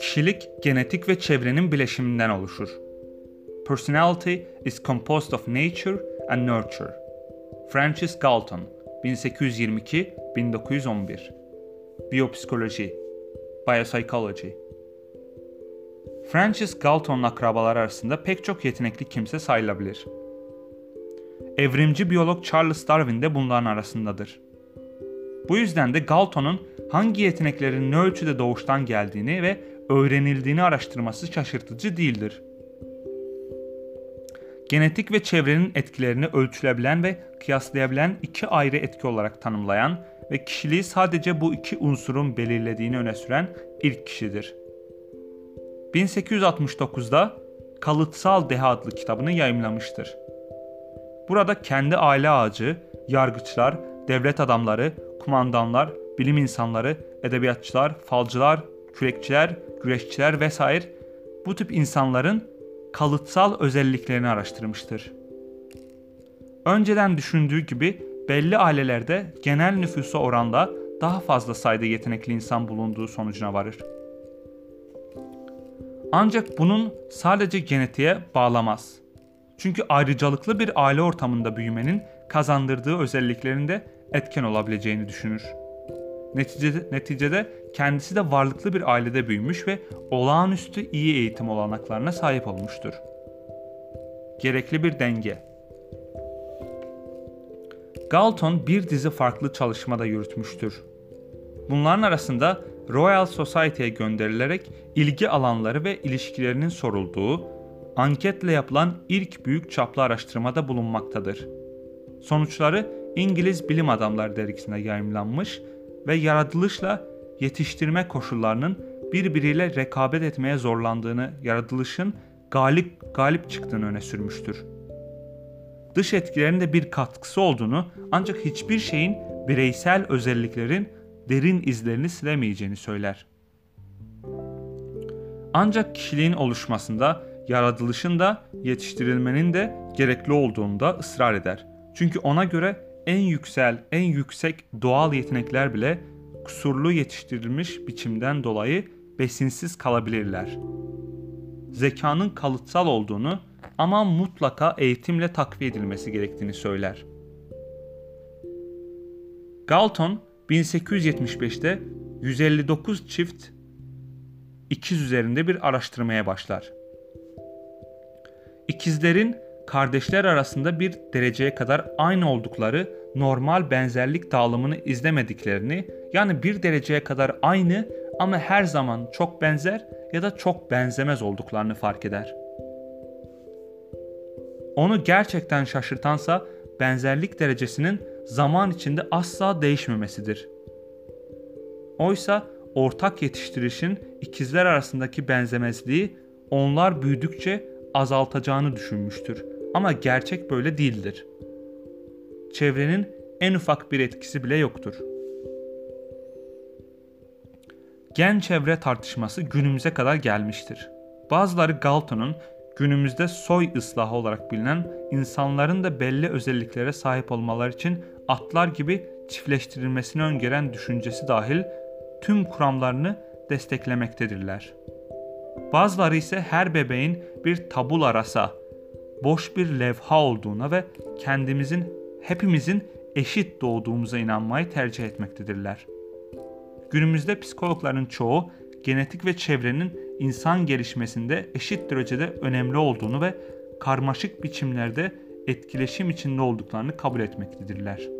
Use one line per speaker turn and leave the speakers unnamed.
Kişilik genetik ve çevrenin bileşiminden oluşur. Personality is composed of nature and nurture. Francis Galton 1822-1911 Biyopsikoloji Biopsychology Francis Galton'un akrabaları arasında pek çok yetenekli kimse sayılabilir. Evrimci biyolog Charles Darwin de bunların arasındadır. Bu yüzden de Galton'un hangi yeteneklerin ne ölçüde doğuştan geldiğini ve öğrenildiğini araştırması şaşırtıcı değildir. Genetik ve çevrenin etkilerini ölçülebilen ve kıyaslayabilen iki ayrı etki olarak tanımlayan ve kişiliği sadece bu iki unsurun belirlediğini öne süren ilk kişidir. 1869'da Kalıtsal Deha adlı kitabını yayımlamıştır. Burada kendi aile ağacı, yargıçlar, devlet adamları, kumandanlar, bilim insanları, edebiyatçılar, falcılar, kürekçiler, güreşçiler vesaire bu tip insanların kalıtsal özelliklerini araştırmıştır. Önceden düşündüğü gibi belli ailelerde genel nüfusa oranla daha fazla sayıda yetenekli insan bulunduğu sonucuna varır. Ancak bunun sadece genetiğe bağlamaz. Çünkü ayrıcalıklı bir aile ortamında büyümenin kazandırdığı özelliklerin de etken olabileceğini düşünür. Neticede, neticede kendisi de varlıklı bir ailede büyümüş ve olağanüstü iyi eğitim olanaklarına sahip olmuştur. Gerekli bir denge. Galton bir dizi farklı çalışmada yürütmüştür. Bunların arasında Royal Society'ye gönderilerek ilgi alanları ve ilişkilerinin sorulduğu, anketle yapılan ilk büyük çaplı araştırmada bulunmaktadır. Sonuçları İngiliz Bilim Adamları dergisinde yayımlanmış ve yaratılışla yetiştirme koşullarının birbiriyle rekabet etmeye zorlandığını, yaratılışın galip galip çıktığını öne sürmüştür. Dış etkilerin de bir katkısı olduğunu ancak hiçbir şeyin bireysel özelliklerin derin izlerini silemeyeceğini söyler. Ancak kişiliğin oluşmasında yaratılışın da yetiştirilmenin de gerekli olduğunda ısrar eder. Çünkü ona göre en yüksel, en yüksek doğal yetenekler bile kusurlu yetiştirilmiş biçimden dolayı besinsiz kalabilirler. Zekanın kalıtsal olduğunu ama mutlaka eğitimle takviye edilmesi gerektiğini söyler. Galton 1875'te 159 çift ikiz üzerinde bir araştırmaya başlar. İkizlerin kardeşler arasında bir dereceye kadar aynı oldukları normal benzerlik dağılımını izlemediklerini yani bir dereceye kadar aynı ama her zaman çok benzer ya da çok benzemez olduklarını fark eder. Onu gerçekten şaşırtansa benzerlik derecesinin zaman içinde asla değişmemesidir. Oysa ortak yetiştirişin ikizler arasındaki benzemezliği onlar büyüdükçe azaltacağını düşünmüştür. Ama gerçek böyle değildir. Çevrenin en ufak bir etkisi bile yoktur. Gen çevre tartışması günümüze kadar gelmiştir. Bazıları Galton'un günümüzde soy ıslahı olarak bilinen insanların da belli özelliklere sahip olmaları için atlar gibi çiftleştirilmesini öngören düşüncesi dahil tüm kuramlarını desteklemektedirler. Bazıları ise her bebeğin bir tabula rasa, boş bir levha olduğuna ve kendimizin, hepimizin eşit doğduğumuza inanmayı tercih etmektedirler. Günümüzde psikologların çoğu genetik ve çevrenin insan gelişmesinde eşit derecede önemli olduğunu ve karmaşık biçimlerde etkileşim içinde olduklarını kabul etmektedirler.